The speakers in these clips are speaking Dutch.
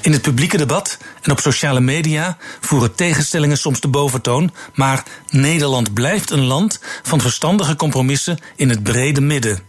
In het publieke debat en op sociale media voeren tegenstellingen soms de boventoon, maar Nederland blijft een land van verstandige compromissen in het brede midden.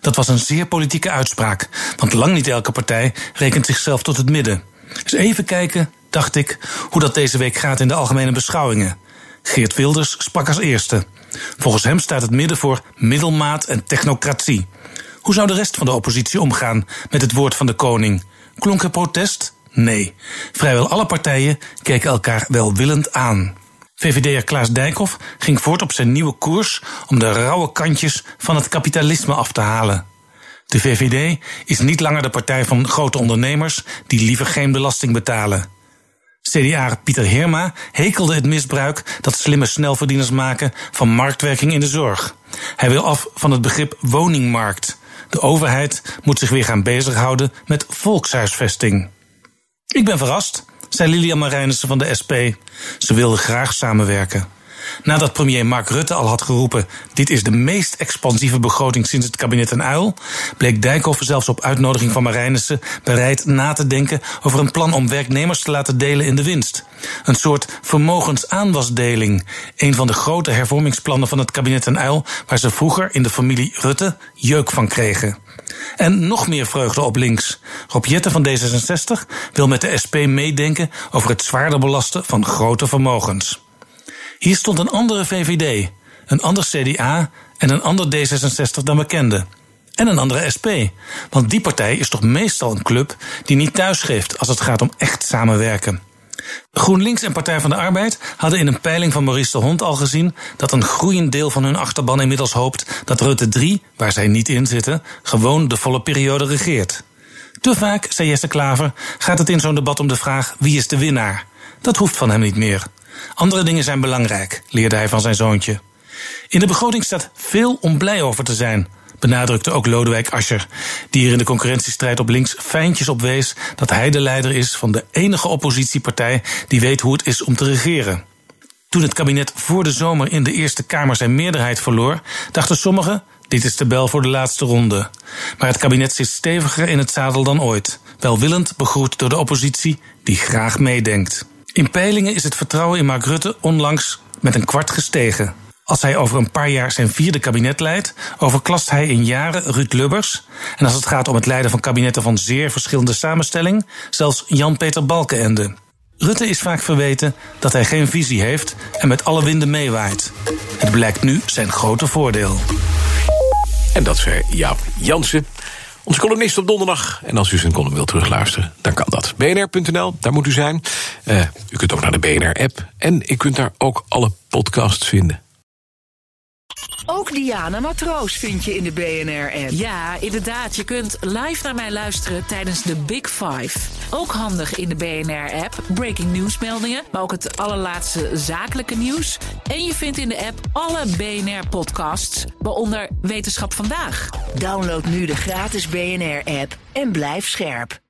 Dat was een zeer politieke uitspraak, want lang niet elke partij rekent zichzelf tot het midden. Dus even kijken, dacht ik, hoe dat deze week gaat in de algemene beschouwingen. Geert Wilders sprak als eerste. Volgens hem staat het midden voor middelmaat en technocratie. Hoe zou de rest van de oppositie omgaan met het woord van de koning? Klonk er protest? Nee. Vrijwel alle partijen keken elkaar welwillend aan. VVD'er Klaas Dijkhoff ging voort op zijn nieuwe koers om de rauwe kantjes van het kapitalisme af te halen. De VVD is niet langer de partij van grote ondernemers die liever geen belasting betalen. CDA Pieter Heerma hekelde het misbruik dat slimme snelverdieners maken van marktwerking in de zorg. Hij wil af van het begrip woningmarkt. De overheid moet zich weer gaan bezighouden met volkshuisvesting. Ik ben verrast, zei Lilian Marijnissen van de SP. Ze wilde graag samenwerken. Nadat premier Mark Rutte al had geroepen: dit is de meest expansieve begroting sinds het kabinet een uil, bleek Dijkhoff zelfs op uitnodiging van Marijnissen bereid na te denken over een plan om werknemers te laten delen in de winst. Een soort vermogensaanwasdeling. Een van de grote hervormingsplannen van het kabinet een uil, waar ze vroeger in de familie Rutte jeuk van kregen. En nog meer vreugde op links. Rob Jette van D66 wil met de SP meedenken over het zwaarder belasten van grote vermogens. Hier stond een andere VVD, een ander CDA en een ander D66 dan we kenden. En een andere SP. Want die partij is toch meestal een club die niet thuisgeeft als het gaat om echt samenwerken. GroenLinks en Partij van de Arbeid hadden in een peiling van Maurice de Hond al gezien dat een groeiend deel van hun achterban inmiddels hoopt dat Rutte 3, waar zij niet in zitten, gewoon de volle periode regeert. Te vaak, zei Jesse Klaver, gaat het in zo'n debat om de vraag wie is de winnaar. Dat hoeft van hem niet meer. Andere dingen zijn belangrijk, leerde hij van zijn zoontje. In de begroting staat veel om blij over te zijn, benadrukte ook Lodewijk Asscher, die er in de concurrentiestrijd op links fijntjes op wees dat hij de leider is van de enige oppositiepartij die weet hoe het is om te regeren. Toen het kabinet voor de zomer in de Eerste Kamer zijn meerderheid verloor, dachten sommigen: dit is de bel voor de laatste ronde. Maar het kabinet zit steviger in het zadel dan ooit, welwillend begroet door de oppositie die graag meedenkt. In peilingen is het vertrouwen in Mark Rutte onlangs met een kwart gestegen. Als hij over een paar jaar zijn vierde kabinet leidt, overklast hij in jaren Ruud Lubbers. En als het gaat om het leiden van kabinetten van zeer verschillende samenstelling, zelfs Jan-Peter Balkenende. Rutte is vaak verweten dat hij geen visie heeft en met alle winden meewaait. Het blijkt nu zijn grote voordeel. En dat zei Jaap Jansen. Onze columnist op donderdag. En als u zijn column wilt terugluisteren, dan kan dat. bnr.nl, daar moet u zijn. Uh, u kunt ook naar de BNR-app. En u kunt daar ook alle podcasts vinden. Ook Diana Matroos vind je in de BNR-app. Ja, inderdaad. Je kunt live naar mij luisteren tijdens de Big Five. Ook handig in de BNR-app. Breaking nieuwsmeldingen, maar ook het allerlaatste zakelijke nieuws. En je vindt in de app alle BNR-podcasts, waaronder Wetenschap Vandaag. Download nu de gratis BNR-app en blijf scherp.